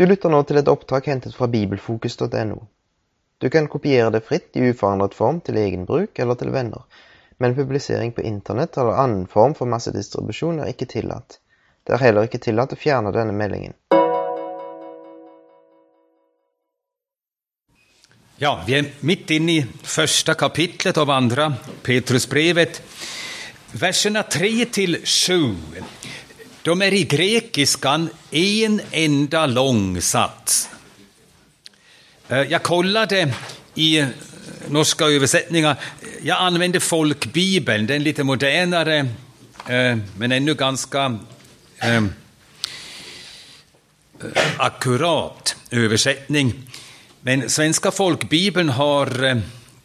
Du lytter nå til et opptak hentet fra bibelfokus.no. Du kan kopiere det fritt i uforandret form til egen bruk eller til venner, men publisering på internett eller annen form for massedistribusjon er ikke tillatt. Det er heller ikke tillatt å fjerne denne meldingen. Ja, vi är mitt inne i första kapitlet av andra Petrusbrevet. Verserna 3 till 7, de är i grekiskan en enda lång sats. Eh, jag kollade i eh, norska översättningar. Jag använde folkbibeln, den lite modernare, eh, men ännu ganska eh, akkurat översättning. Men Svenska folkbibeln har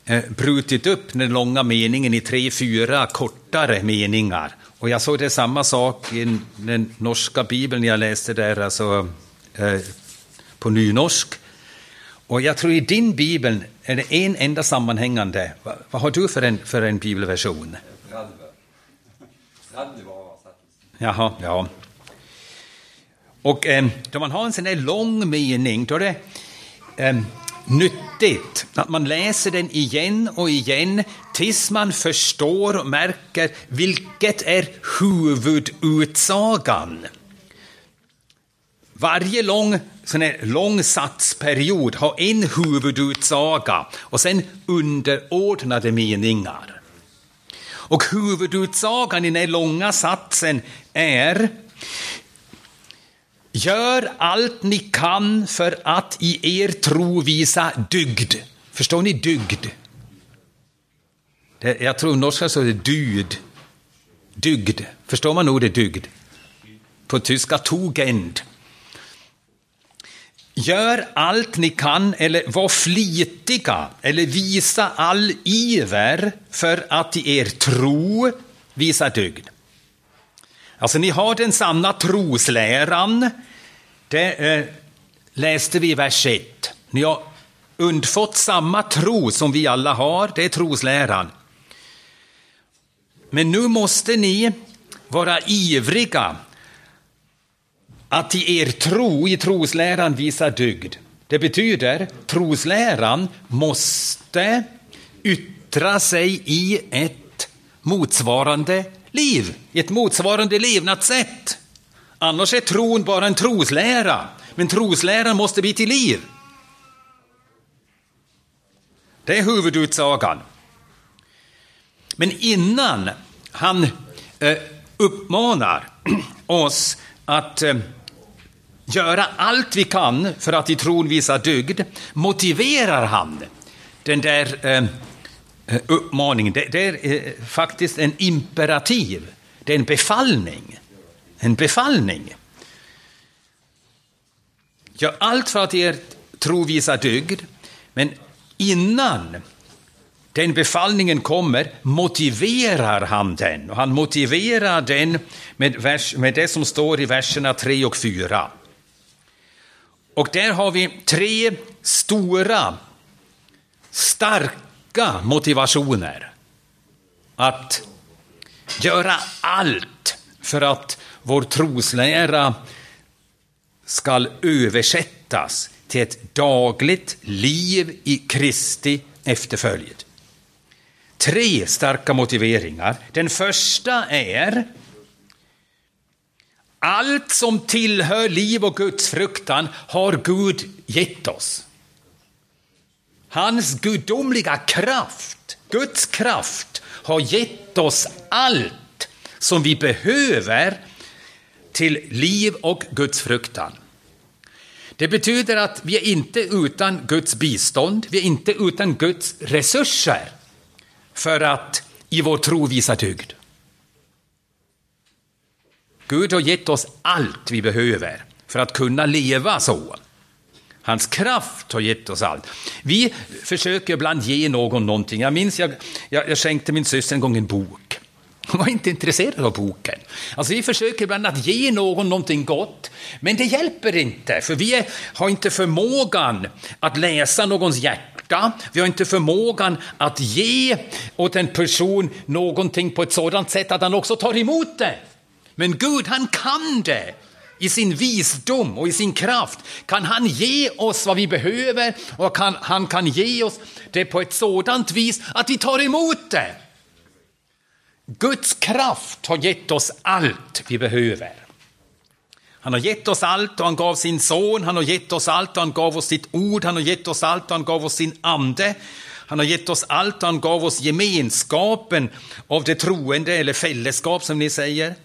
eh, brutit upp den långa meningen i tre, fyra kortare meningar. Och jag såg det samma sak i den norska bibeln jag läste där, alltså eh, på nynorsk. Och jag tror i din bibel är det en enda sammanhängande. Va, vad har du för en, för en bibelversion? Jaha, ja. Och eh, då man har en sån här lång mening, då är det eh, nyttigt att man läser den igen och igen tills man förstår och märker vilket är huvudutsagan. Varje lång, sån här lång satsperiod har en huvudutsaga och sen underordnade meningar. Och huvudutsagan i den här långa satsen är Gör allt ni kan för att i er tro visa dygd. Förstår ni dygd? Eh, jag tror norska så är det dyd. Dygd. Förstår man ordet dygd? På tyska tugend. Gör allt ni kan, eller var flitiga, eller visa all iver för att i er tro visa dygd. Alltså, ni har den sanna trosläran. Det eh, läste vi i vers 1. Ni har undfått samma tro som vi alla har, det är trosläran. Men nu måste ni vara ivriga att i er tro, i trosläran, visa dygd. Det betyder trosläran måste yttra sig i ett motsvarande liv, i ett motsvarande levnadssätt. Annars är tron bara en troslära, men trosläran måste bli till liv. Det är huvudutsagan. Men innan han eh, uppmanar oss att eh, göra allt vi kan för att i tron visa dygd, motiverar han den där eh, uppmaningen. Det, är faktiskt en imperativ, det är en befallning. En befallning. Gör allt för att er tro visa dygd, men innan den befallningen kommer motiverar han den. Och han motiverar den med, vers, med det som står i verserna 3 och 4. Och där har vi tre stora, starka motivationer. Att göra allt för att vår troslära skall översättas till ett dagligt liv i Kristi efterföljd. Tre starka motiveringar. Den första är allt som tillhör liv och Guds fruktan har Gud gett oss. Hans gudomliga kraft, Guds kraft, har gett oss allt som vi behöver till liv och Guds fruktan. Det betyder att vi är inte utan Guds bistånd, vi är inte utan Guds resurser för att i vår tro visa tygd. Gud har gett oss allt vi behöver för att kunna leva så. Hans kraft har gett oss allt. Vi försöker ibland ge någon någonting. Jag minns jag, jag, jag skänkte min syster en gång en bok. Hon var inte intresserad av boken. Alltså vi försöker ibland att ge någon någonting gott, men det hjälper inte, för vi är, har inte förmågan att läsa någons hjärta. Vi har inte förmågan att ge åt en person någonting på ett sådant sätt att han också tar emot det. Men Gud, han kan det. i sin visdom och i sin kraft kan han ge oss vad vi behöver och kan, han kan ge oss det på ett sådant vis att vi tar emot det. Guds kraft har gett oss allt vi behöver. Han har gett oss allt och han gav sin son, han har gett oss allt och han gav oss sitt ord, han har gett oss allt och han gav oss sin ande. Han har gett oss allt och han gav oss gemenskapen av det troende, eller fällskap som ni säger,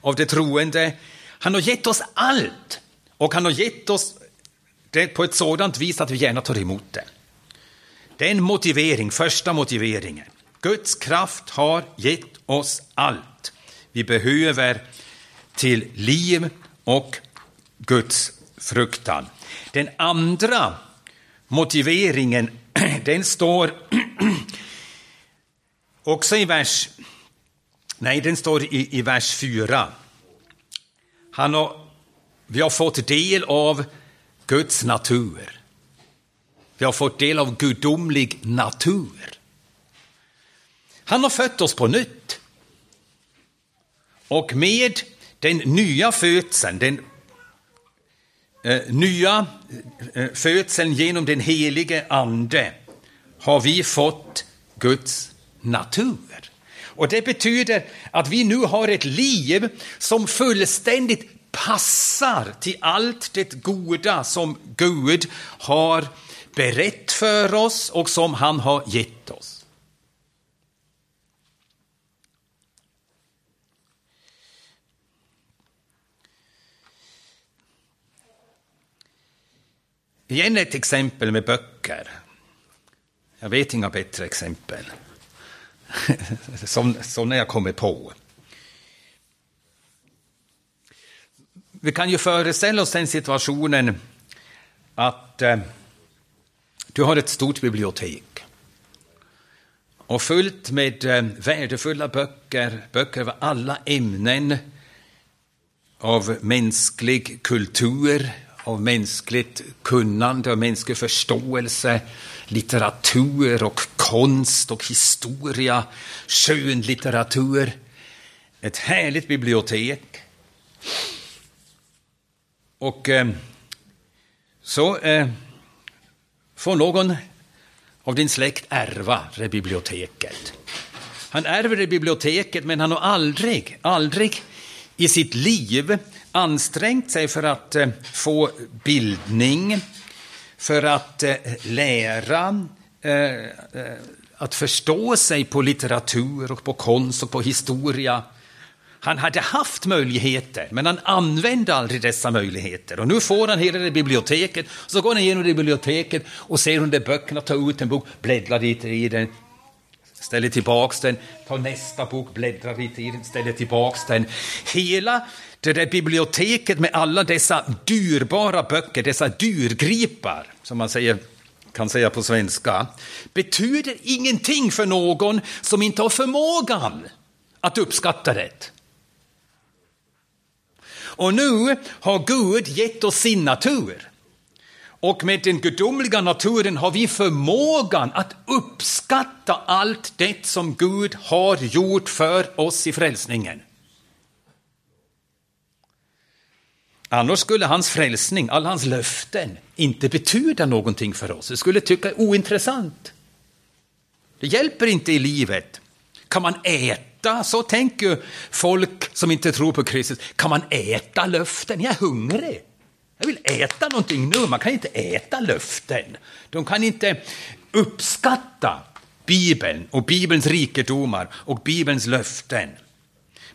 av det troende. Han har gett oss allt och han har gett oss det på ett sådant vis att vi gärna tar emot det. Det är en motivering, första motiveringen. Guds kraft har gett oss allt vi behöver till liv och Guds fruktan. Den andra motiveringen, den står också i vers... Nej, den står i, i vers 4. Han har, vi har fått del av Guds natur. Vi har fått del av gudomlig natur. Han har fött oss på nytt. Och med den nya födseln, den eh, nya eh, födseln genom den helige Ande, har vi fått Guds natur. Och det betyder att vi nu har ett liv som fullständigt passar till allt det goda som Gud har berett för oss och som han har gett oss. Igen ett exempel med böcker. Jag vet inga bättre exempel. Sådana jag kommer på. Vi kan ju föreställa oss den situationen att eh, du har ett stort bibliotek och fullt med eh, värdefulla böcker, böcker av alla ämnen av mänsklig kultur, av mänskligt kunnande och mänsklig förståelse, litteratur och konst och historia, skönlitteratur. Ett härligt bibliotek. Och eh, så eh, får någon av din släkt ärva det biblioteket. Han ärver det biblioteket, men han har aldrig, aldrig i sitt liv ansträngt sig för att eh, få bildning, för att eh, lära, eh, att förstå sig på litteratur och på konst och på historia. Han hade haft möjligheter, men han använde aldrig dessa möjligheter. Och nu får han hela det biblioteket, så går han igenom det biblioteket och ser under böckerna, tar ut en bok, bläddrar lite i den, ställer tillbaks den, tar nästa bok, bläddrar lite i den, ställer tillbaks den. Hela det där biblioteket med alla dessa dyrbara böcker, dessa dyrgripar, som man säger, kan säga på svenska, betyder ingenting för någon som inte har förmågan att uppskatta det. Och nu har Gud gett oss sin natur. Och med den gudomliga naturen har vi förmågan att uppskatta allt det som Gud har gjort för oss i frälsningen. Annars skulle hans frälsning, alla hans löften, inte betyda någonting för oss. Det skulle tycka ointressant. Det hjälper inte i livet. Kan man äta, så tänker folk som inte tror på Kristus, kan man äta löften? Jag är hungrig. Jag vill äta någonting nu. Man kan inte äta löften. De kan inte uppskatta Bibeln och Bibelns rikedomar och Bibelns löften.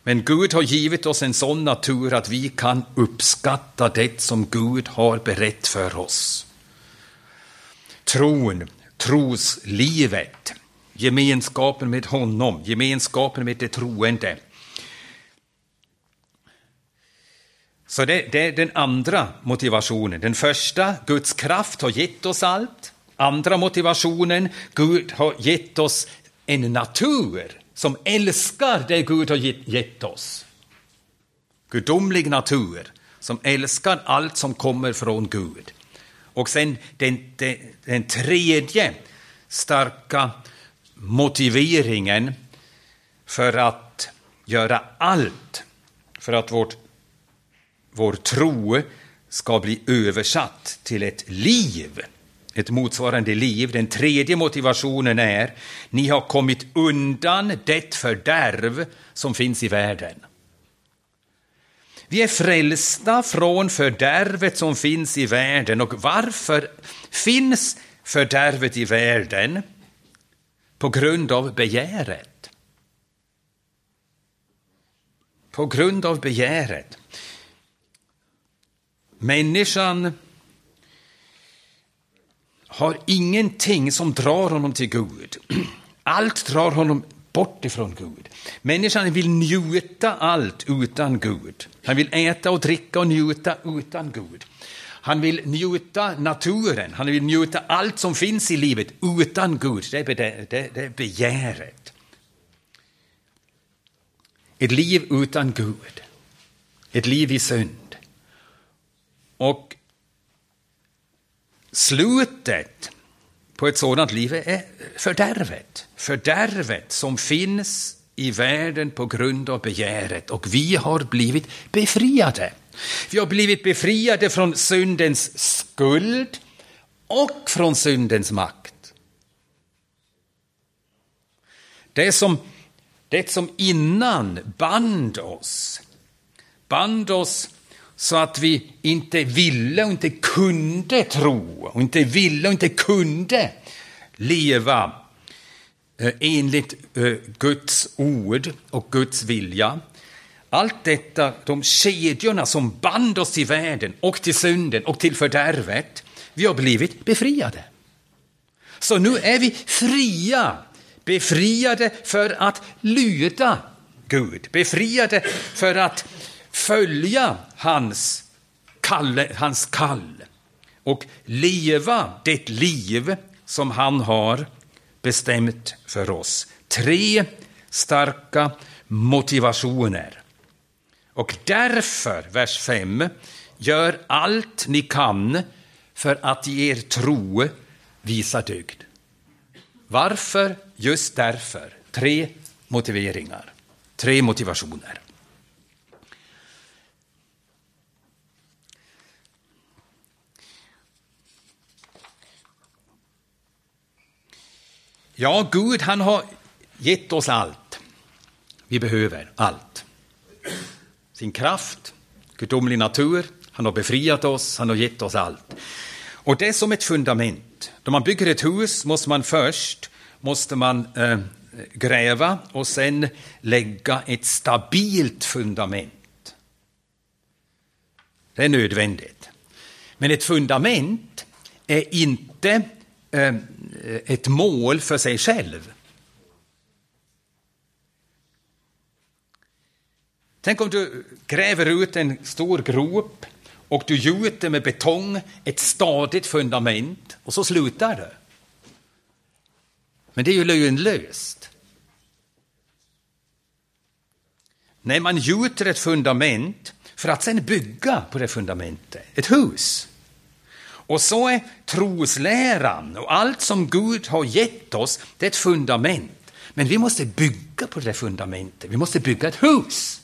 Men Gud har givit oss en sån natur att vi kan uppskatta det som Gud har berett för oss. Tron, troslivet, gemenskapen med honom, gemenskapen med det troende. Så det, det, är den andra motivationen. Den första, Guds kraft har gett oss allt. Andra motivationen, Gud har gett oss en natur som älskar det Gud har gett oss. Gudomlig natur som älskar allt som kommer från Gud. Och sen den, den, den tredje starka motiveringen för att göra allt för att vårt vår tro ska bli översatt till ett liv, ett motsvarande liv. Den tredje motivationen är, ni har kommit undan det fördärv som finns i världen. Vi är frälsta från fördärvet som finns i världen. Och varför finns fördärvet i världen? På grund av begäret. På grund av begäret. Människan har ingenting som drar honom till Gud. Allt drar honom bort ifrån Gud. Människan vill njuta allt utan Gud. Han vill äta och dricka och njuta utan Gud. Han vill njuta naturen, han vill njuta allt som finns i livet utan Gud. Det är, det, det, det är begäret. Ett liv utan Gud. Ett liv i synd. Och slutet på ett sådant liv är fördärvet. Fördärvet som finns i världen på grund av begäret och vi har blivit befriade. Vi har blivit befriade från syndens skuld och från syndens makt. Det som, det som innan band oss, band oss så att vi inte ville och inte kunde tro och inte ville och inte kunde leva eh, enligt eh, Guds ord och Guds vilja. Allt detta, de kedjorna som band oss till världen och till synden och till fördärvet, vi har blivit befriade. Så nu är vi fria, befriade för att lyda Gud, befriade för att följa hans, kalle, hans kall och leva det liv som han har bestämt för oss. Tre starka motivationer. Och därför, vers 5, gör allt ni kan för att i er tro visa dygd. Varför? Just därför. Tre motiveringar, tre motivationer. Ja, Gud han har gett oss allt. Vi behöver allt. Sin kraft, gudomlig natur, han har befriat oss, han har gett oss allt. Och det är som ett fundament. Då man bygger ett hus måste man först måste man, eh, gräva och sen lägga ett stabilt fundament. Det är nödvändigt. Men ett fundament är inte Eh, eh, ett mål för sig själv. Tänk om du gräver ut en stor grop och du gjuter med betong ett stadigt fundament och så slutar det. Men det är ju lönlöst. Nej, man gjuter ett fundament för att sen bygga på det fundamentet, ett hus. Och så är trosläran och allt som Gud har gett oss, det är ett fundament. Men vi måste bygga på det fundamentet, vi måste bygga ett hus.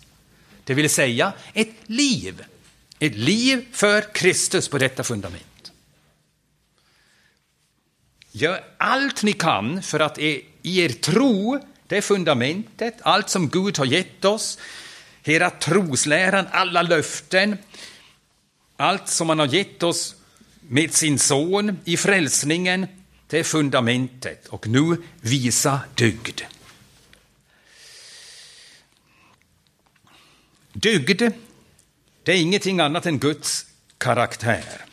Det vill säga ett liv. Ett liv för Kristus på detta fundament. Gör allt ni kan för att i er tro, det fundamentet, allt som Gud har gett oss, hela trosläran, alla löften, allt som han har gett oss med sin son i frälsningen, det är fundamentet. Och nu visa dygd. Dygd, det är ingenting annat än Guds karaktär.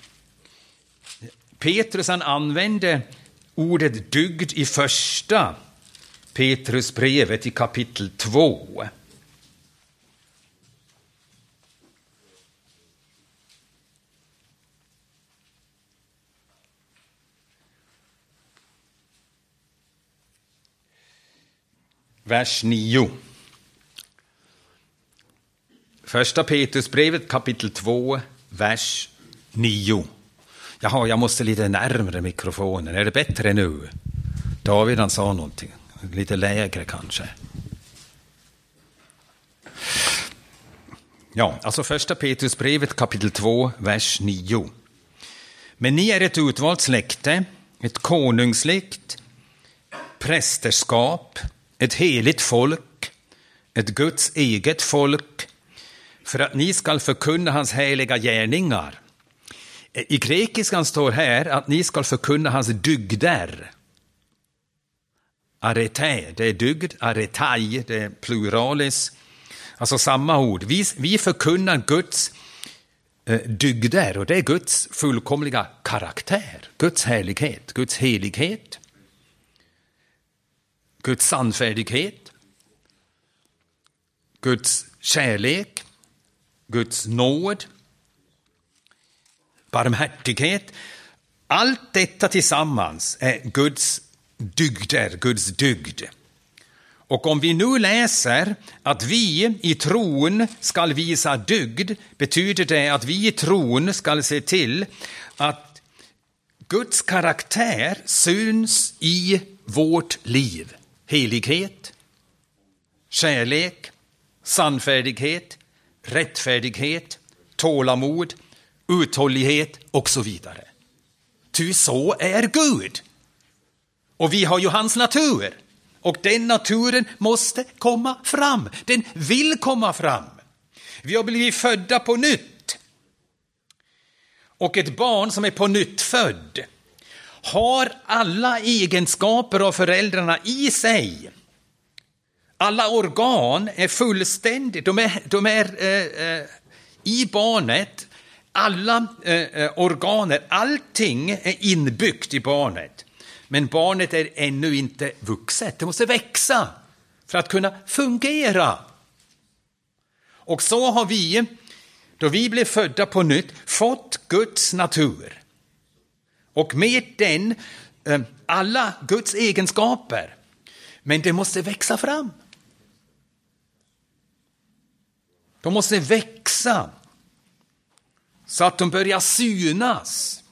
Petrus han använde ordet dygd i första Petrusbrevet i kapitel 2. Vers 9. Första Petrusbrevet kapitel 2, vers 9. Jaha, jag måste lite närmre mikrofonen. Är det bättre nu? David han sa någonting. Lite lägre kanske. Ja, alltså första Petrusbrevet kapitel 2, vers 9. Men ni är ett utvalt släkte, ett konungsligt prästerskap, ett heligt folk, ett Guds eget folk, för att ni skall förkunna hans heliga gärningar. I grekiskan står här att ni skall förkunna hans dygder. Arete, det är dygd, aretai, det är pluralis. Alltså samma ord. Vi, vi förkunnar Guds eh, dygder och det är Guds fullkomliga karaktär. Guds härlighet, Guds helighet, Guds sannfärdighet, Guds kärlek, Guds nåd, barmhärtighet. Allt detta tillsammans är Guds dygder, Guds dygd. Och om vi nu läser att vi i tron skall visa dygd, betyder det att vi i tron skall se till att Guds karaktär syns i vårt liv. Helighet, kärlek, sannfärdighet, rättfärdighet, tålamod, uthållighet och så vidare. Ty så är Gud. Och vi har ju hans natur. Och den naturen måste komma fram. Den vill komma fram. Vi har blivit födda på nytt. Och ett barn som är på nytt född har alla egenskaper av föräldrarna i sig. Alla organ är fullständigt, de är, de är eh, eh, i barnet, alla eh, eh organer, allting är inbyggt i barnet. Men barnet är ännu inte vuxet, det måste växa för att kunna fungera. Och så har vi, då vi blev födda på nytt, fått Guds natur. Och med den eh, alla Guds egenskaper. Men det måste växa fram. De måste växa så att de börjar synas.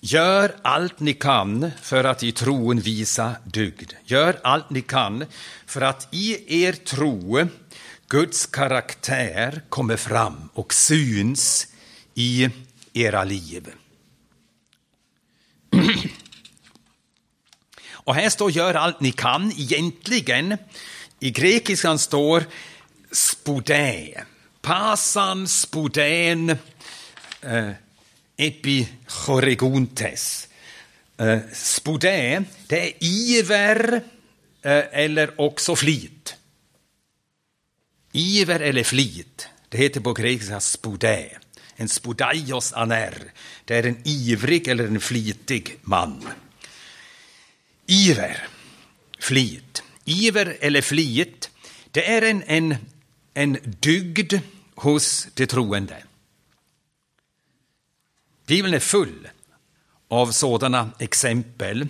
Gör allt ni kan för att i tron visa dygd. Gör allt ni kan för att i er tro Guds karaktär kommer fram och syns i era liv. Och här står gör allt ni kan. Egentligen, i grekiskan står spodä. Pasan, spodän, eh, epichoregontes. Eh, spodä, det är iver eh, eller också flit. Iver eller flit, det heter på grekiska spodä. En spodaios aner, det är en ivrig eller en flitig man. Iver, flit. Iver eller flit, det är en, en, en dygd hos de troende. Bibeln är full av sådana exempel.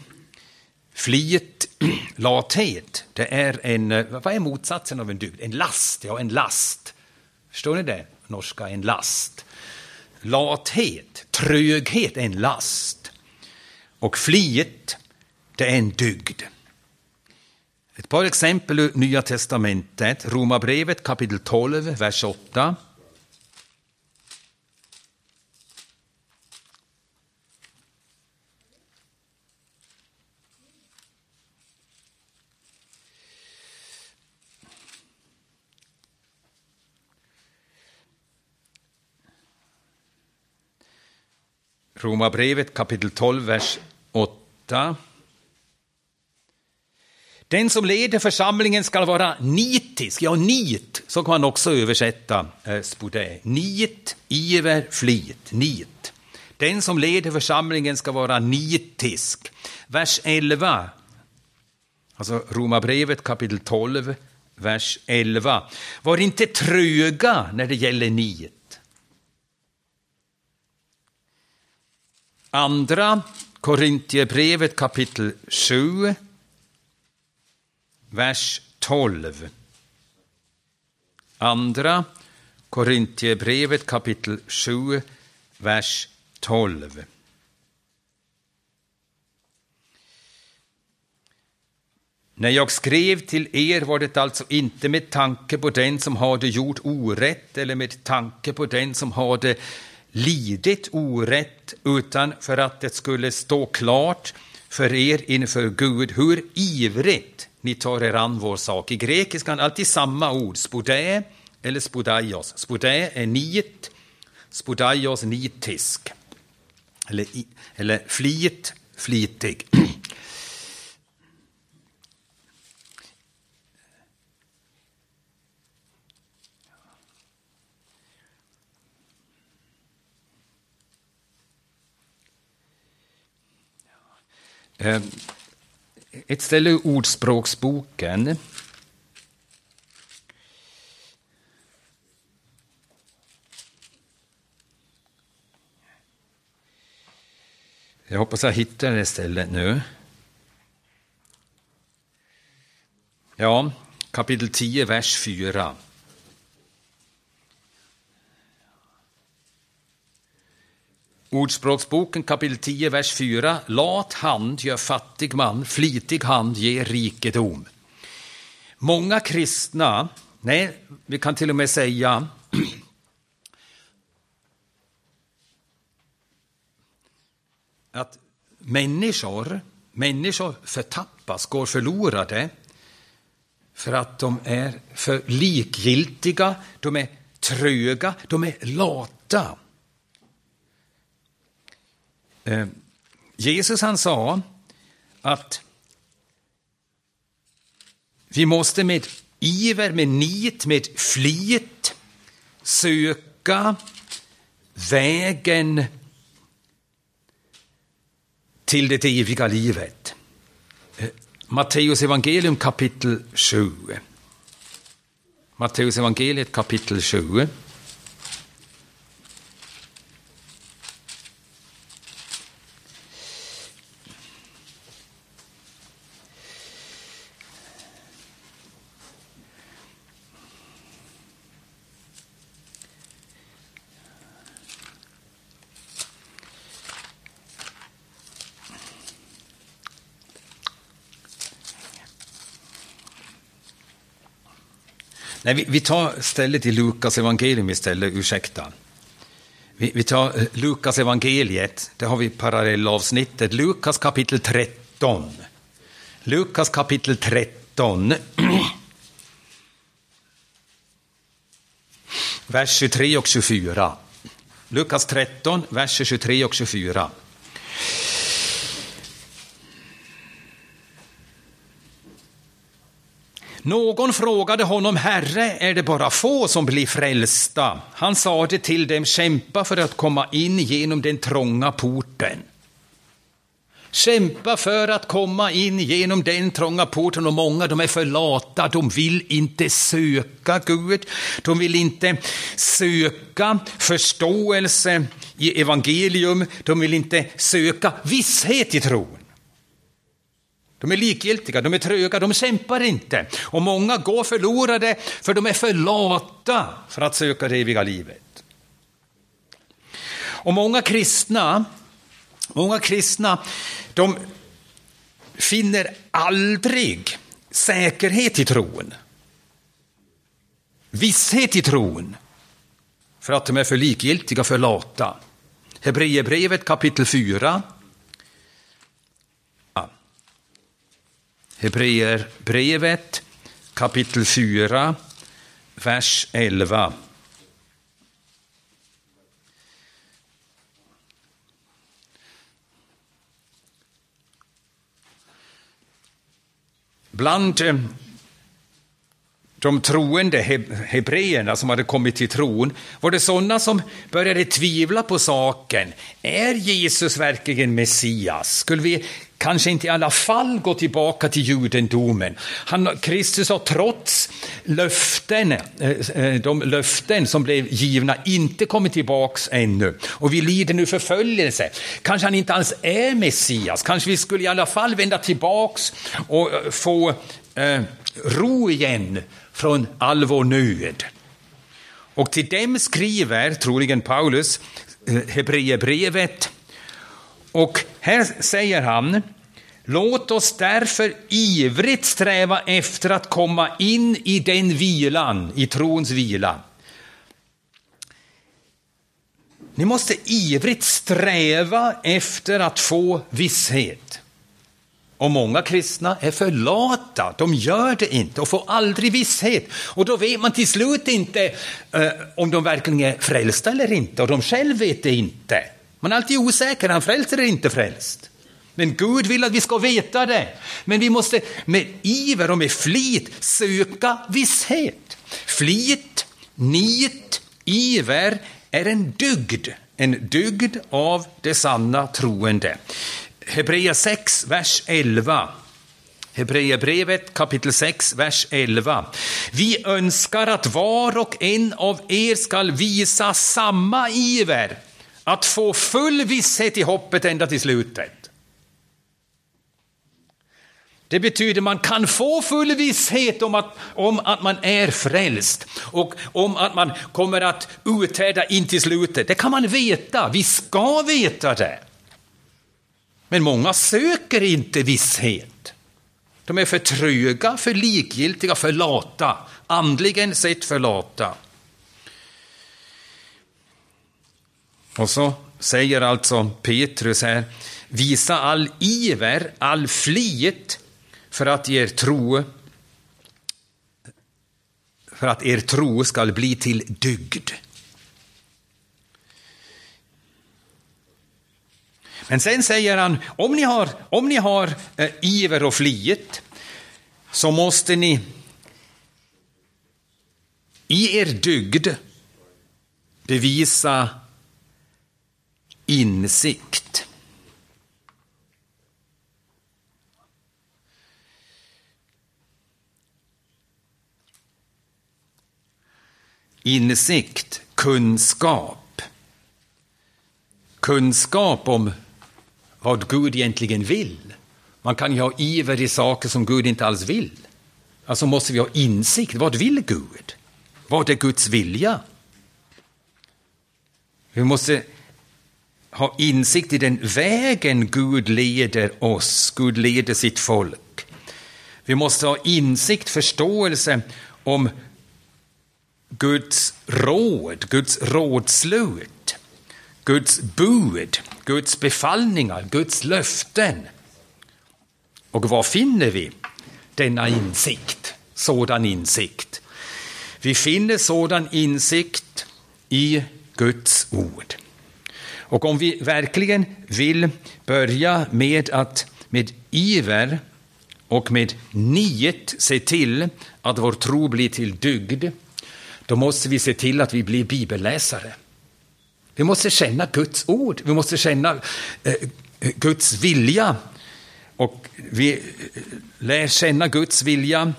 Flit, lathet, det är en, vad är motsatsen av en dygd? En last, ja en last. Förstår ni det? Norska, en last. Lathet, tröghet är en last. Och flit, det är en dygd. Ett par exempel ur Nya testamentet. Romarbrevet kapitel 12, vers 8. Romarbrevet kapitel 12, vers 8. Den som leder församlingen ska vara nitisk, ja nit, så kan man också översätta eh. Nit, iver, flit, nit. Den som leder församlingen ska vara nitisk. Vers 11, alltså Romarbrevet kapitel 12, vers 11. Var inte tröga när det gäller nit. Andra Korintierbrevet kapitel 7, vers 12. Andra Korintierbrevet kapitel 7, vers 12. När jag skrev till er var det alltså inte med tanke på den som hade gjort orätt eller med tanke på den som hade lidit orätt, utan för att det skulle stå klart för er inför Gud hur ivrigt ni tar er an vår sak. I grekiskan alltid samma ord, spodä eller spodaios. Spodä är nit, spodaios nitisk. Eller, eller flit, flitig. Eh, ett ställe i Ordspråksboken. Jag hoppas jag hittar det stället nu. Ja, kapitel 10, vers 4. Ordspråksboken kapitel 10, vers 4. Lat hand gör fattig man, flitig hand ger rikedom. Många kristna, nej, vi kan till och med säga att människor, människor förtappas, går förlorade för att de är för likgiltiga, de är tröga, de är lata. Eh, Jesus han sa att vi måste med iver, med nit, med flit söka vägen till det eviga livet. Eh, Matteus evangelium kapitel 7. Matteus evangeliet kapitel 7. Nej, vi, vi tar stället i Lukas evangelium istället, ursäkta. Vi, vi tar eh, Lukas evangeliet, det har vi parallellavsnittet, Lukas kapitel 13. Lukas kapitel 13. vers 23 och 24. Lukas 13, vers 23 och 24. Någon frågade honom, Herre, är det bara få som blir frälsta? Han sade till dem, kämpa för att komma in genom den trånga porten. Kämpa för att komma in genom den trånga porten och många de är för lata, de vill inte söka Gud, de vill inte söka förståelse i evangelium, de vill inte söka visshet i tron. De är likgiltiga, de är tröga, de kämpar inte. Och många går förlorade för de är för lata för att söka det eviga livet. Och många kristna, många kristna, de finner aldrig säkerhet i tron. Visshet i tron. För att de är för likgiltiga, för lata. Hebreerbrevet kapitel 4, Hebreerbrevet kapitel 4, vers 11. Bland eh, de troende hebreerna som hade kommit till tron var det sådana som började tvivla på saken. Är Jesus verkligen Messias? Skulle vi kanske inte i alla fall gå tillbaka till judendomen. Han, Kristus har trots löften, eh, eh, de löften som blev givna inte kommit tillbaks ännu. Och vi lider nu förföljelse. Kanske han inte alls är Messias. Kanske vi skulle i alla fall vända tillbaks och eh, få eh, ro igen från all vår nöd. Och till dem skriver troligen Paulus Hebreerbrevet och här säger han Låt oss därför ivrigt sträva efter att komma in i den vilan, i trons vila. Ni måste ivrigt sträva efter att få visshet. Och många kristna är för lata, de gör det inte och får aldrig visshet. Och då vet man till slut inte eh, om de verkligen är frälsta eller inte, och de själva vet det inte. Man är alltid osäker, han frälst eller inte frälst. Men Gud vill att vi ska veta det. Men vi måste med iver och med flit söka visshet. Flit, nit, iver är en dygd. En dygd av det sanna troende. Hebreer 6, vers 11. Hebreerbrevet kapitel 6, vers 11. Vi önskar att var och en av er skall visa samma iver att få full visshet i hoppet ända till slutet. Det betyder att man kan få full visshet om att, om att man är frälst och om att man kommer att utträda in till slutet. Det kan man veta, vi ska veta det. Men många söker inte visshet. De är för tröga, för likgiltiga, för lata. Andligen sett för lata. Och så säger alltså Petrus här, visa all iver, all flit för att er tro för att er tro skall bli till dygd. Men sen säger han, om ni har, om ni har eh, iver och flit så måste ni i er dygd bevisa insikt. Insikt, kunskap. Kunskap om vad Gud egentligen vill. Man kan ju ha iver i saker som Gud inte alls vill. Alltså måste vi ha insikt. Vad vill Gud? Vad är Guds vilja? Vi måste ha insikt i den vägen Gud leder oss, Gud leder sitt folk. Vi måste ha insikt, förståelse om Guds råd, Guds rådslut, Guds bud, Guds befallningar, Guds löften. Och var finner vi denna insikt, sådan insikt? Vi finner sådan insikt i Guds ord. Och om vi verkligen vill börja med att med iver och med nit se till att vår tro blir till dygd, då måste vi se till att vi blir bibelläsare. Vi måste känna Guds ord, vi måste känna eh, Guds vilja. Och vi eh, lär känna Guds vilja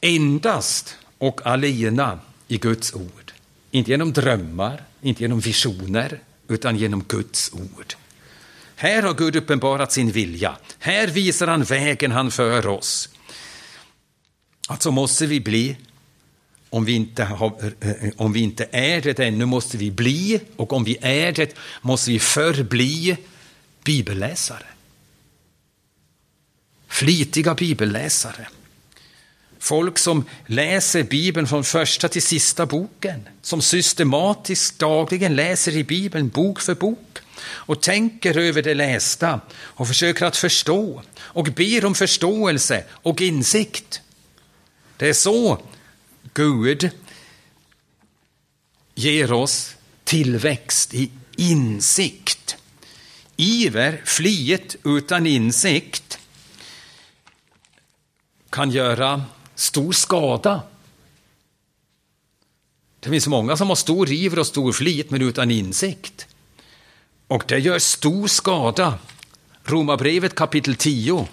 endast och alena i Guds ord. Inte genom drömmar, inte genom visioner, utan genom Guds ord. Här har Gud uppenbarat sin vilja. Här visar han vägen han för oss. Alltså måste vi bli om vi, inte har, eh, om vi inte är det ännu måste vi bli, och om vi är det måste vi förbli bibelläsare. Flitiga bibelläsare. Folk som läser Bibeln från första till sista boken, som systematiskt dagligen läser i Bibeln bok för bok och tänker över det lästa och försöker att förstå och ber om förståelse och insikt. Det är så Gud ger oss tillväxt i insikt. Iver, flit utan insikt kan göra stor skada. Det finns många som har stor iver och stor flit men utan insikt. Och det gör stor skada. Romarbrevet kapitel 10.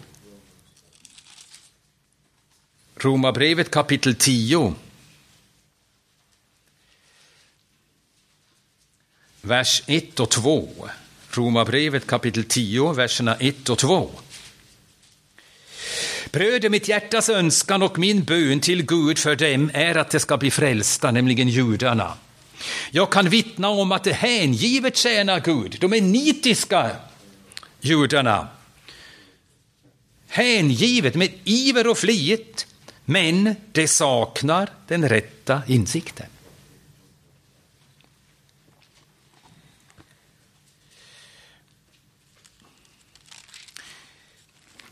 Romarbrevet kapitel 10. vers 1 och 2. Romarbrevet kapitel 10, verserna 1 och 2. Bröder, mitt hjärtas önskan och min bön till Gud för dem är att de ska bli frälsta, nämligen judarna. Jag kan vittna om att de hängivet tjänar Gud. De är nitiska judarna hängivet med iver och flit, men de saknar den rätta insikten.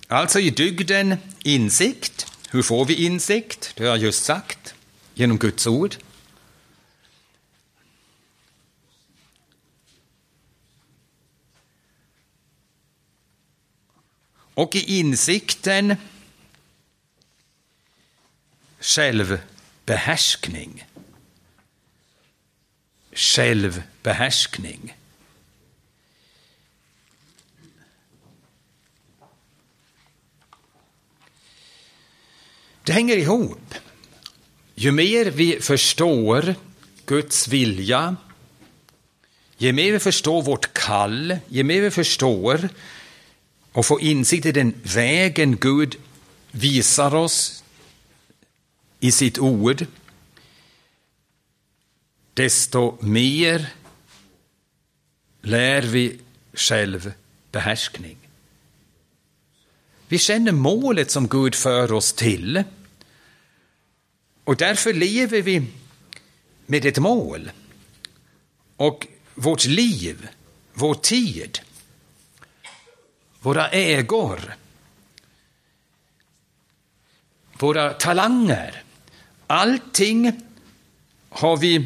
Alltså i dygden insikt. Hur får vi insikt? Det har jag just sagt. Genom Guds ord. Och i insikten självbehärskning. Självbehärskning. Det hänger ihop. Ju mer vi förstår Guds vilja, ju mer vi förstår vårt kall, ju mer vi förstår och får insikt i den vägen Gud visar oss i sitt ord, desto mer lär vi självbehärskning. Vi känner målet som Gud för oss till. Och därför lever vi med ett mål. Och vårt liv, vår tid, våra ägor, våra talanger, allting har vi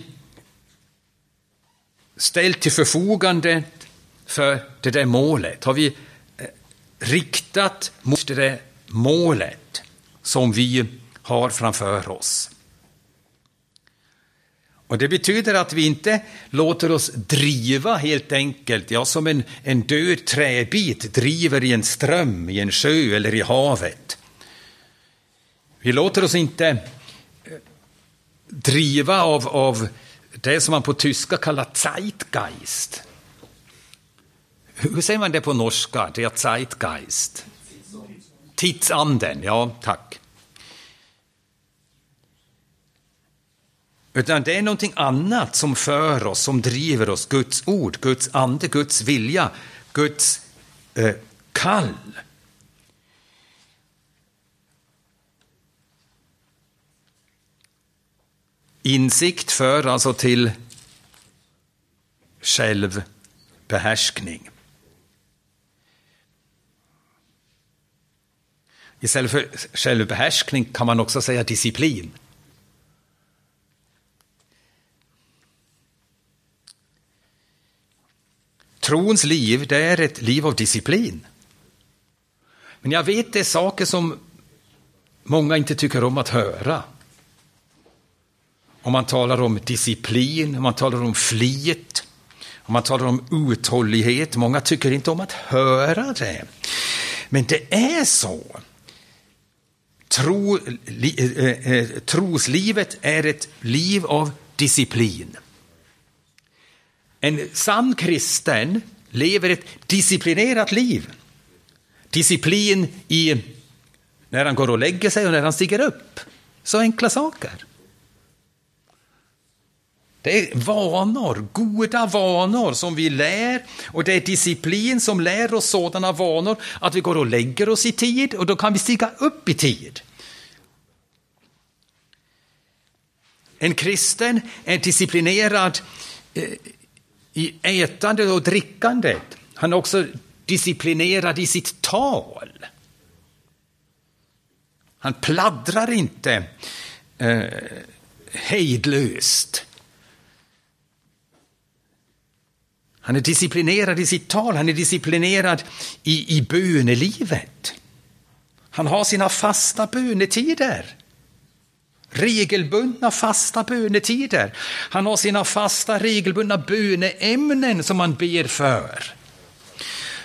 ställt till förfogande för det där målet. Har vi eh, riktat mot det där målet som vi har framför oss. Och Det betyder att vi inte låter oss driva helt enkelt, ja, som en, en död träbit driver i en ström, i en sjö eller i havet. Vi låter oss inte eh, driva av, av det som man på tyska kallar Zeitgeist. Hur säger man det på norska? Det är Zeitgeist. Tidsanden, ja tack. Utan det är någonting annat som för oss, som driver oss. Guds ord, Guds ande, Guds vilja, Guds eh, kall. Insikt för alltså till självbehärskning. Istället för självbehärskning kan man också säga disciplin. Trons liv, det är ett liv av disciplin. Men jag vet det är saker som många inte tycker om att höra. Om man talar om disciplin, om man talar om flit, om man talar om uthållighet. Många tycker inte om att höra det. Men det är så. Tro, li, eh, eh, troslivet är ett liv av disciplin. En sann kristen lever ett disciplinerat liv. Disciplin i när han går och lägger sig och när han stiger upp. Så enkla saker. Det är vanor, goda vanor som vi lär och det är disciplin som lär oss sådana vanor att vi går och lägger oss i tid och då kan vi stiga upp i tid. En kristen är disciplinerad eh, i ätandet och drickandet. Han är också disciplinerad i sitt tal. Han pladdrar inte eh, hejdlöst. Han är disciplinerad i sitt tal, han är disciplinerad i, i bönelivet. Han har sina fasta bönetider regelbundna fasta bönetider. Han har sina fasta regelbundna böneämnen som han ber för.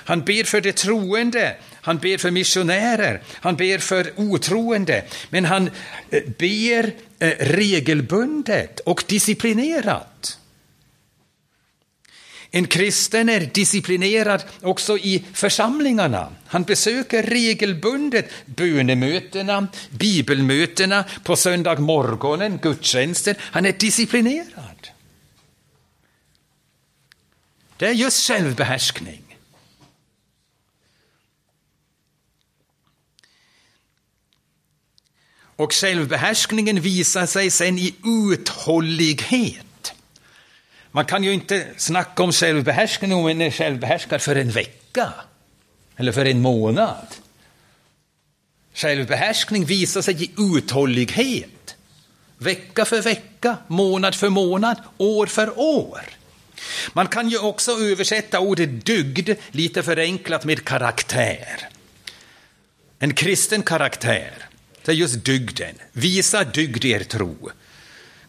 Han ber för de troende, han ber för missionärer, han ber för otroende, men han eh, ber eh, regelbundet och disciplinerat. En kristen är disciplinerad också i församlingarna. Han besöker regelbundet bönemötena, bibelmötena, på söndagmorgonen, gudstjänsten. Han är disciplinerad. Det är just självbehärskning. Och självbehärskningen visar sig sen i uthållighet. Man kan ju inte snacka om självbehärskning om man är självbehärskad för en vecka eller för en månad. Självbehärskning visar sig i uthållighet. Vecka för vecka, månad för månad, år för år. Man kan ju också översätta ordet dygd lite förenklat med karaktär. En kristen karaktär, det är just dygden. Visa dygd i er tro.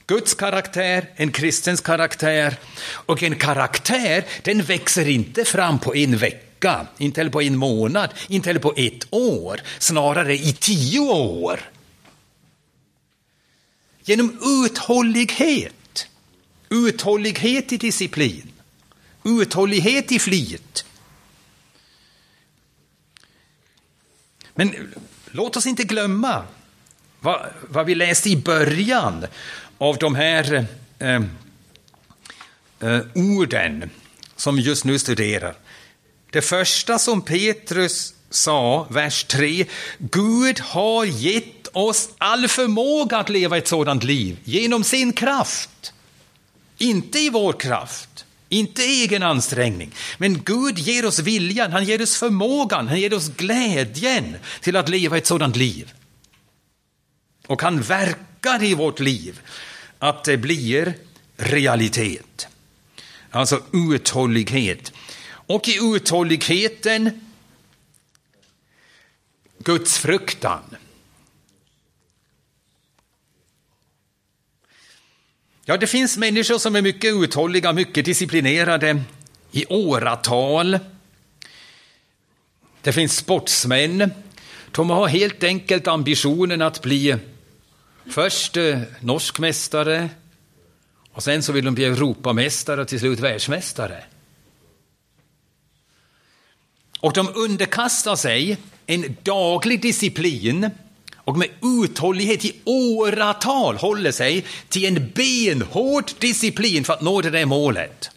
Guds karaktär, en kristens karaktär. Och en karaktär, den växer inte fram på en vecka, inte heller på en månad, inte heller på ett år, snarare i tio år. Genom uthållighet, uthållighet i disciplin, uthållighet i flit. Men låt oss inte glömma vad, vad vi läste i början av de här eh, eh, orden som vi just nu studerar. Det första som Petrus sa, vers 3, Gud har gett oss all förmåga att leva ett sådant liv genom sin kraft. Inte i vår kraft, inte egen ansträngning, men Gud ger oss viljan, han ger oss förmågan, han ger oss glädjen till att leva ett sådant liv. Och han verkar i vårt liv att det blir realitet. Alltså uthållighet. Och i uthålligheten Guds fruktan. Ja, det finns människor som är mycket uthålliga, mycket disciplinerade i åratal. Det finns sportsmän. De har helt enkelt ambitionen att bli först eh, norsk mästare och sen så vill de bli Europamästare och till slut världsmästare. Och de underkastar sig en daglig disciplin och med uthållighet i åratal håller sig till en benhård disciplin för att nå det där målet.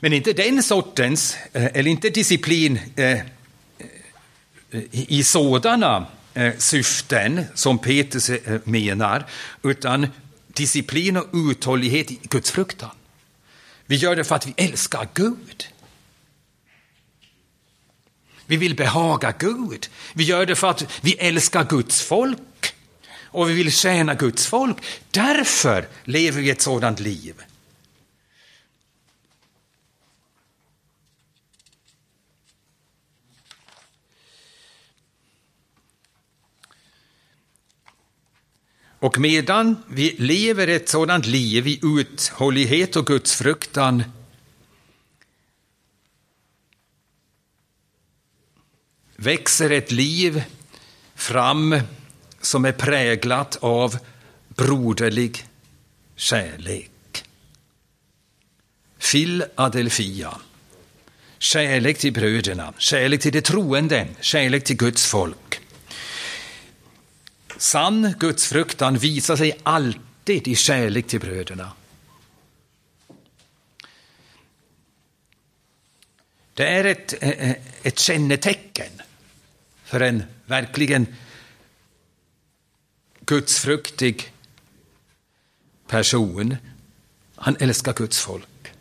Men inte den sortens, eh, eller inte disciplin eh, eh i sådana Eh, syften som Petrus eh, menar, utan disciplin och uthållighet i Guds fruktan. Vi gör det för att vi älskar Gud. Vi vill behaga Gud. Vi gör det för att vi älskar Guds folk och vi vill tjäna Guds folk. Därför lever vi ett sådant liv. Och medan vi lever ett sådant liv i uthållighet och gudsfruktan växer ett liv fram som är präglat av broderlig kärlek. Philadelphia. Kärlek till bröderna, kärlek till de troende, kärlek till Guds folk. Sann gudsfruktan visar sig alltid i kärlek till bröderna. Det är ett, eh, eh, ett kännetecken för en verkligen gudsfruktig person. Han älskar Guds folk.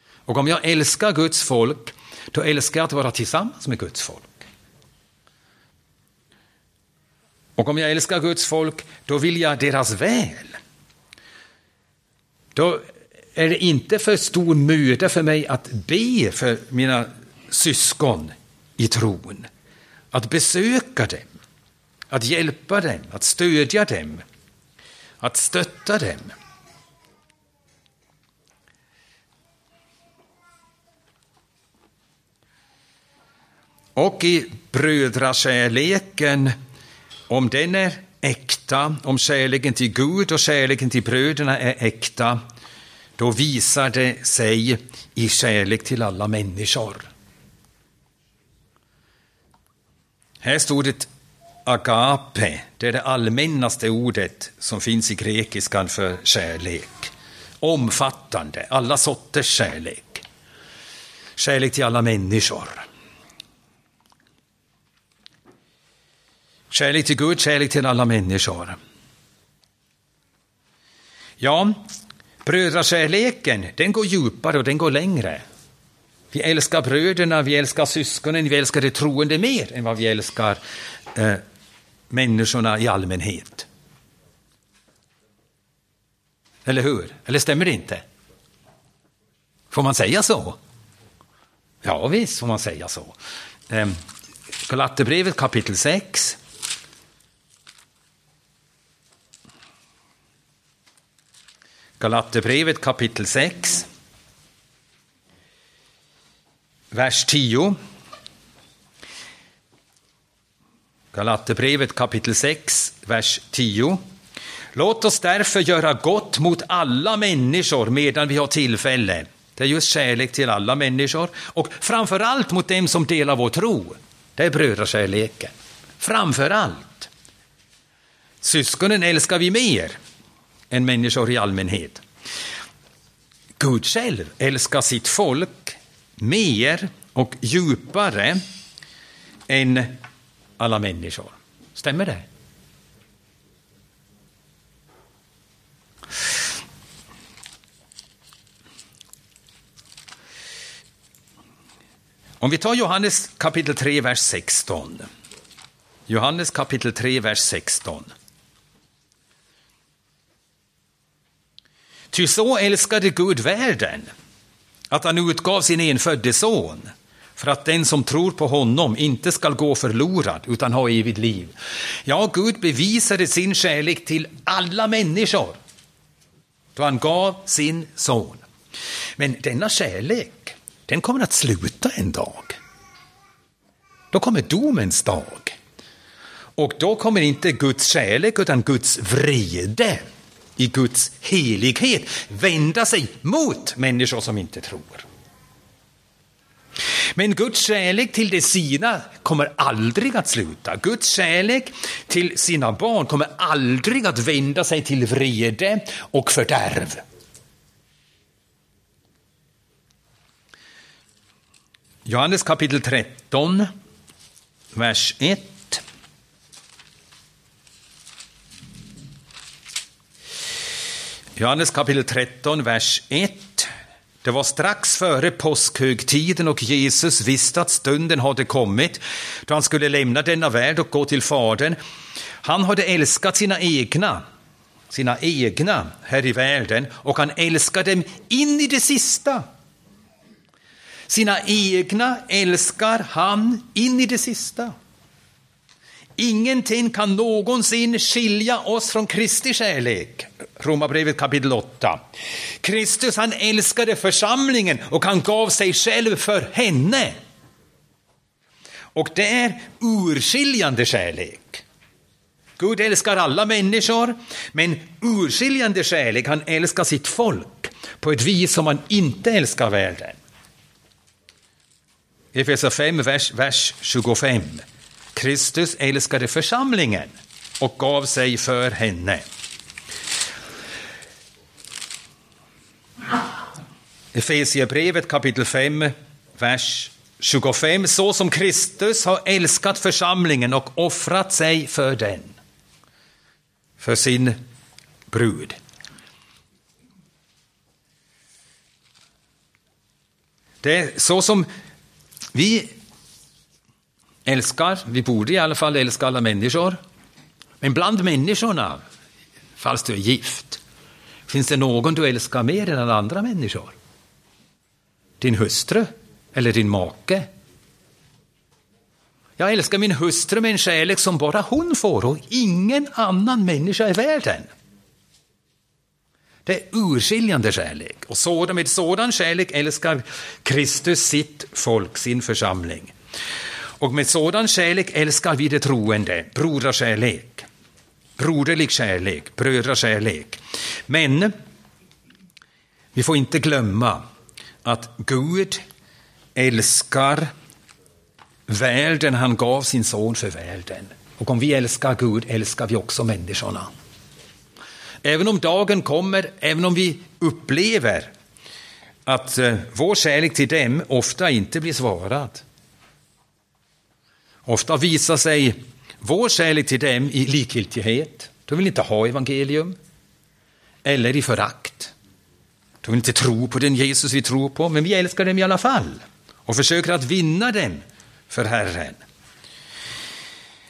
Och om jag älskar Guds folk, då älskar jag att vara tillsammans med Guds folk. Och om jag älskar Guds folk, då vill jag deras väl. Då är det inte för stor möda för mig att be för mina syskon i tron. Att besöka dem, att hjälpa dem, att stödja dem, att stötta dem. Och i brödrakärleken om den är äkta, om kärleken till Gud och kärleken till bröderna är äkta, då visar det sig i kärlek till alla människor. Här står det agape, det är det allmännaste ordet som finns i grekiskan för kärlek. Omfattande, alla sorters kärlek. Kärlek till alla människor. Kärlek till Gud, kärlek till alla människor. Ja, brödrakärleken, den går djupare och den går längre. Vi älskar bröderna, vi älskar syskonen, vi älskar de troende mer än vad vi älskar eh, människorna i allmänhet. Eller hur? Eller stämmer det inte? Får man säga så? Ja, visst får man säga så. Eh, Galaterbrevet kapitel 6. Galaterbrevet kapitel 6 vers 10. Galaterbrevet kapitel 6, vers 10. Låt oss därför göra gott mot alla människor medan vi har tillfälle. Det är just kärlek till alla människor och framför allt mot dem som delar vår tro. Det är brödrakärleken. Framför allt. Syskonen älskar vi mer än människor i allmänhet. Gud själv älskar sitt folk mer och djupare än alla människor. Stämmer det? Om vi tar Johannes kapitel 3, vers 16. Johannes kapitel 3, vers 16. Ty så älskade Gud världen att han utgav sin enfödde son för att den som tror på honom inte skall gå förlorad utan ha evigt liv. Ja, Gud bevisade sin kärlek till alla människor då han gav sin son. Men denna kärlek, den kommer att sluta en dag. Då kommer domens dag. Och då kommer inte Guds kärlek utan Guds vrede i Guds helighet vända sig mot människor som inte tror. Men Guds kärlek till de sina kommer aldrig att sluta. Guds kärlek till sina barn kommer aldrig att vända sig till vrede och fördärv. Johannes kapitel 13, vers 1. Johannes kapitel 13, vers 1. Det var strax före påskhögtiden och Jesus visste att stunden hade kommit då han skulle lämna denna värld och gå till Fadern. Han hade älskat sina egna, sina egna här i världen och han älskade dem in i det sista. Sina egna älskar han in i det sista. Ingenting kan någonsin skilja oss från Kristi kärlek. Romarbrevet kapitel 8. Kristus han älskade församlingen och han gav sig själv för henne. Och det är urskiljande kärlek. Gud älskar alla människor, men urskiljande kärlek, han älskar sitt folk på ett vis som han inte älskar världen. Efesierbrevet 5, vers, vers 25. Kristus älskade församlingen och gav sig för henne. Efesierbrevet kapitel 5, vers 25. Så som Kristus har älskat församlingen och offrat sig för den, för sin brud. Det är så som vi älskar, vi borde i alla fall älska alla människor. Men bland människorna, fast du är gift, finns det någon du älskar mer än alla andra människor? Din hustru eller din make? Jag älskar min hustru med en kärlek som bara hon får och ingen annan människa i världen. Det är urskiljande kärlek och sådan, med sådan kärlek älskar Kristus sitt folk, sin församling. Och med sådan kärlek älskar vi det troende, broderskärlek, broderlig kärlek, brödrakärlek. Men vi får inte glömma att Gud älskar världen, han gav sin son för världen. Och om vi älskar Gud älskar vi också människorna. Även om dagen kommer, även om vi upplever att eh, vår kärlek till dem ofta inte blir svarad, Ofta visar sig vår kärlek till dem i likgiltighet. De vill inte ha evangelium. Eller i förakt. De vill inte tro på den Jesus vi tror på, men vi älskar dem i alla fall och försöker att vinna dem för Herren.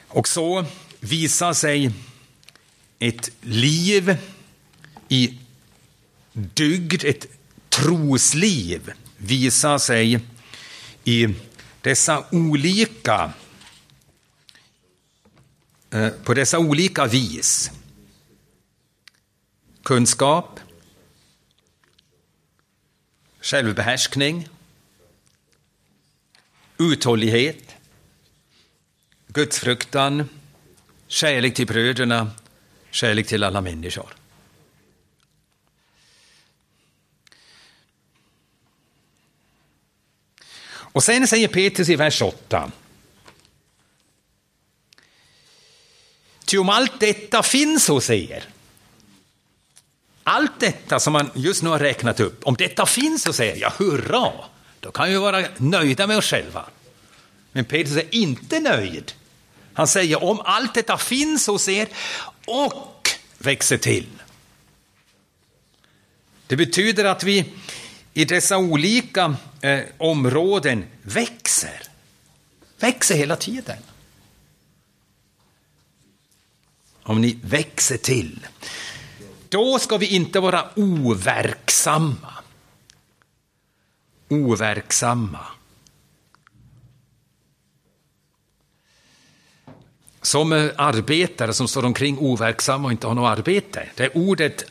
Och så visar sig ett liv i dygd, ett trosliv, visar sig i dessa olika eh, på dessa olika vis. Kunskap, självbehärskning, uthållighet, gudsfruktan, kärlek till bröderna, kärlek till alla människor. Och sen säger Petrus i vers 8. Ty om allt detta finns hos er, allt detta som man just nu har räknat upp, om detta finns så säger jag hurra, då kan vi vara nöjda med oss själva. Men Petrus är inte nöjd. Han säger om allt detta finns hos er och växer till. Det betyder att vi i dessa olika eh, områden växer. Växer hela tiden. Om ni växer till, då ska vi inte vara overksamma. Overksamma. Som eh, arbetare som står omkring overksamma och inte har något arbete. Det är ordet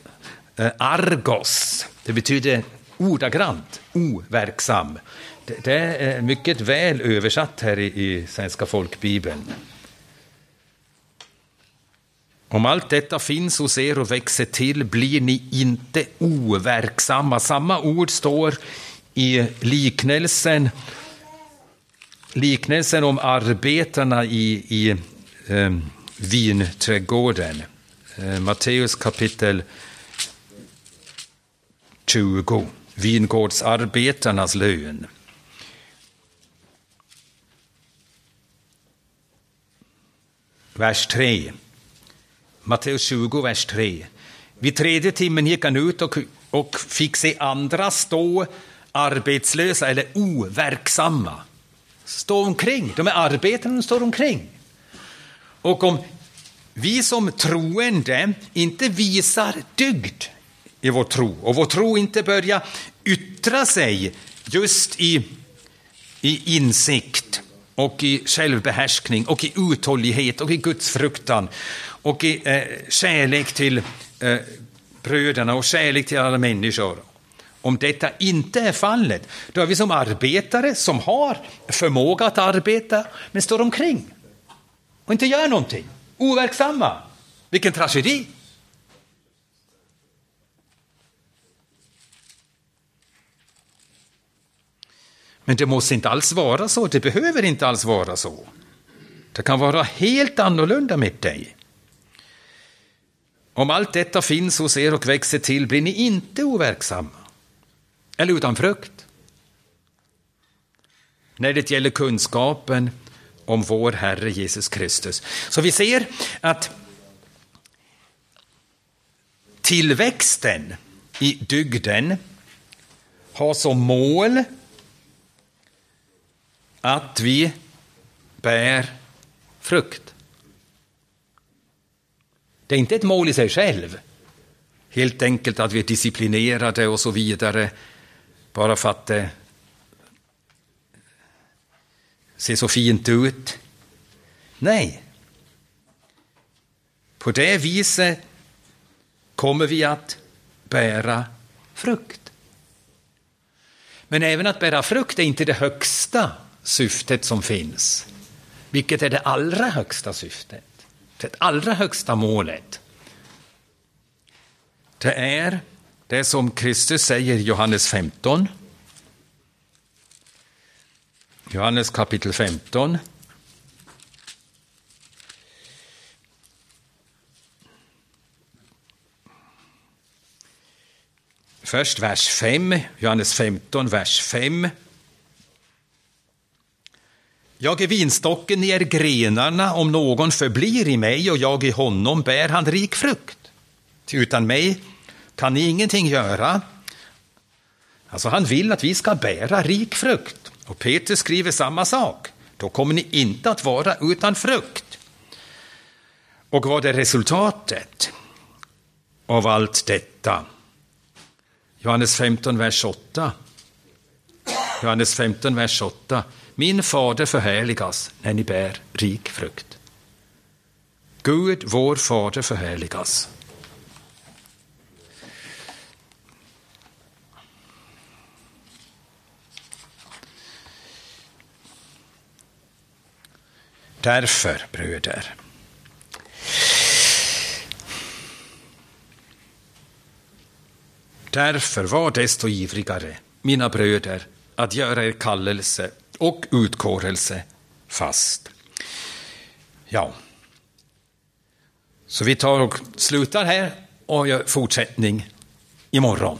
eh, argos. Det betyder ordagrant overksam. Det, är eh, mycket väl översatt här i Svenska folkbibeln. Om allt detta finns hos er och växer till blir ni inte overksamma. Samma ord står i liknelsen, liknelsen om arbetarna i, i eh, vinträdgården. Eh, Matteus kapitel 20 vingårdsarbetarnas lön. Vers 3. Matteus 20, vers 3. Vid tredje timmen gick han ut och, och fick se andra stå arbetslösa eller overksamma. Stå omkring. De är arbetare, de står omkring. Och om vi som troende inte visar dygd i vår tro och vår tro inte börjar yttra sig just i, i insikt och i självbehärskning och i uthållighet och i gudsfruktan och i eh, kärlek till eh, bröderna och kärlek till alla människor. Om detta inte är fallet, då är vi som arbetare som har förmåga att arbeta, men står omkring och inte gör någonting. Overksamma. Vilken tragedi! Men det måste inte alls vara så, det behöver inte alls vara så. Det kan vara helt annorlunda med dig. Om allt detta finns hos er och växer till blir ni inte overksamma eller utan frukt. När det gäller kunskapen om vår Herre Jesus Kristus. Så vi ser att tillväxten i dygden har som mål att vi bär frukt. Det är inte ett mål i sig själv. Helt enkelt att vi är disciplinerade och så vidare, bara för att det ser så fint ut. Nej. På det viset kommer vi att bära frukt. Men även att bära frukt är inte det högsta syftet som finns. Vilket är det allra högsta syftet? Det allra högsta målet. Det är det som Kristus säger i Johannes 15. Johannes kapitel 15. Först vers 5, Johannes 15, vers 5. Jag är vinstocken, ni är grenarna, om någon förblir i mig och jag i honom bär han rik frukt. Utan mig kan ni ingenting göra. Alltså han vill att vi ska bära rik frukt. Och Petrus skriver samma sak. Då kommer ni inte att vara utan frukt. Och vad är resultatet av allt detta? Johannes 15, vers 8. Johannes 15, vers 8. Min fader förhärligas när ni bär rik frukt. Gud, vår fader förhärligas. Därför, bröder, Därför var desto ivrigare, mina bröder, att göra er kallelse och utkårelse fast. Ja, så vi tar och slutar här och gör fortsättning imorgon.